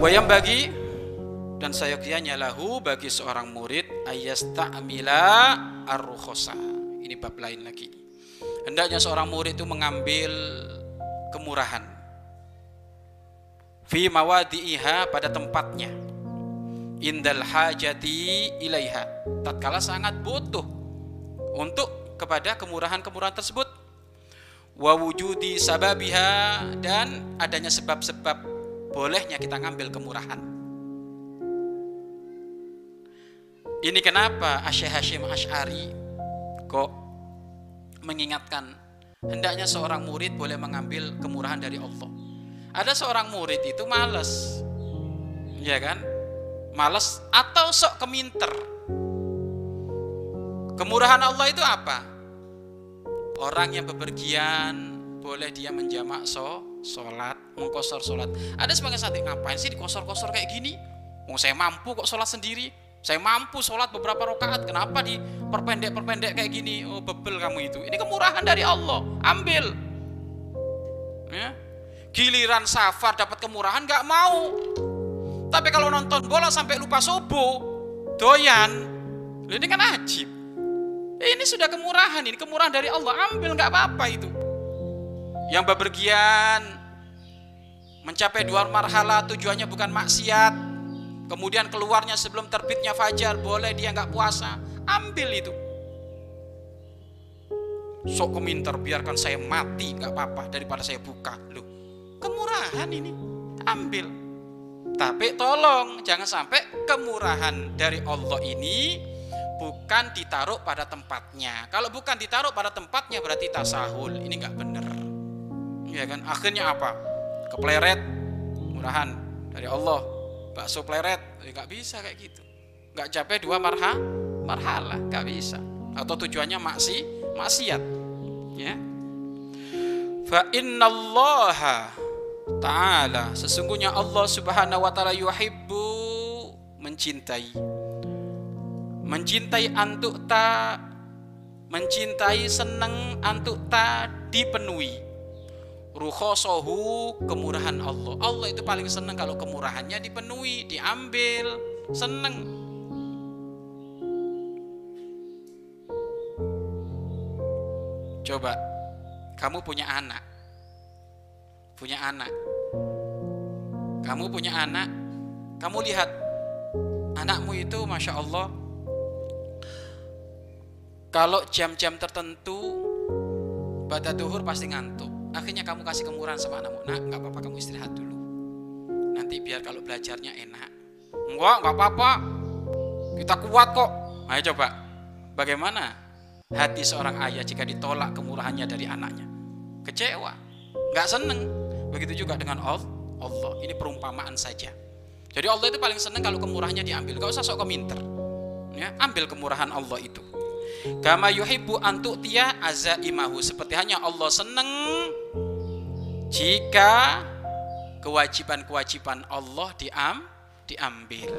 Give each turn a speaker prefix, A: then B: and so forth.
A: Wayam bagi dan sayogyanya lahu bagi seorang murid ayasta'mila ar-rukhosa. Ini bab lain lagi. Hendaknya seorang murid itu mengambil kemurahan fi mawadi'iha pada tempatnya indal hajati ilaiha. Tatkala sangat butuh untuk kepada kemurahan-kemurahan tersebut. Wa wujudi sababiha dan adanya sebab-sebab bolehnya kita ngambil kemurahan. Ini kenapa Asyih Hashim Ash'ari kok mengingatkan hendaknya seorang murid boleh mengambil kemurahan dari Allah. Ada seorang murid itu males ya kan males atau sok keminter? Kemurahan Allah itu apa? Orang yang bepergian boleh dia menjamak so sholat mengkosor sholat. Ada sebagian saat ngapain sih dikosor-kosor kayak gini? Mau saya mampu kok sholat sendiri. Saya mampu sholat beberapa rakaat. Kenapa diperpendek-perpendek kayak gini? Oh bebel kamu itu. Ini kemurahan dari Allah. Ambil. Ya? Giliran safar dapat kemurahan nggak mau tapi kalau nonton bola sampai lupa subuh doyan. Ini kan ajib. Ini sudah kemurahan ini kemurahan dari Allah. Ambil nggak apa-apa itu. Yang bepergian mencapai dua marhala tujuannya bukan maksiat. Kemudian keluarnya sebelum terbitnya fajar boleh dia nggak puasa. Ambil itu. Sok keminter biarkan saya mati nggak apa-apa daripada saya buka. Loh kemurahan ini. Ambil tapi tolong jangan sampai kemurahan dari Allah ini bukan ditaruh pada tempatnya. Kalau bukan ditaruh pada tempatnya berarti tasahul. Ini nggak benar. Ya kan? Akhirnya apa? Kepleret murahan dari Allah. Bakso pleret ya nggak bisa kayak gitu. Nggak capek dua marha marhala nggak bisa. Atau tujuannya maksi maksiat. Ya. Fa innallaha ta'ala sesungguhnya Allah Subhanahu wa taala yuhibbu mencintai. Mencintai antuk ta mencintai seneng antuk ta dipenuhi. Ruhosohu kemurahan Allah. Allah itu paling seneng kalau kemurahannya dipenuhi diambil seneng. Coba kamu punya anak punya anak. Kamu punya anak, kamu lihat anakmu itu masya Allah. Kalau jam-jam tertentu pada duhur pasti ngantuk. Akhirnya kamu kasih kemurahan sama anakmu. Nak, nggak apa-apa kamu istirahat dulu. Nanti biar kalau belajarnya enak. Enggak, nggak apa-apa. Kita kuat kok. Ayo coba. Bagaimana hati seorang ayah jika ditolak kemurahannya dari anaknya? Kecewa, nggak seneng. Begitu juga dengan Allah. Ini perumpamaan saja. Jadi Allah itu paling senang kalau kemurahannya diambil. Gak usah sok keminter. Ya, ambil kemurahan Allah itu. Kama yuhibbu antuk tia azaimahu. Seperti hanya Allah senang jika kewajiban-kewajiban Allah diam, diambil.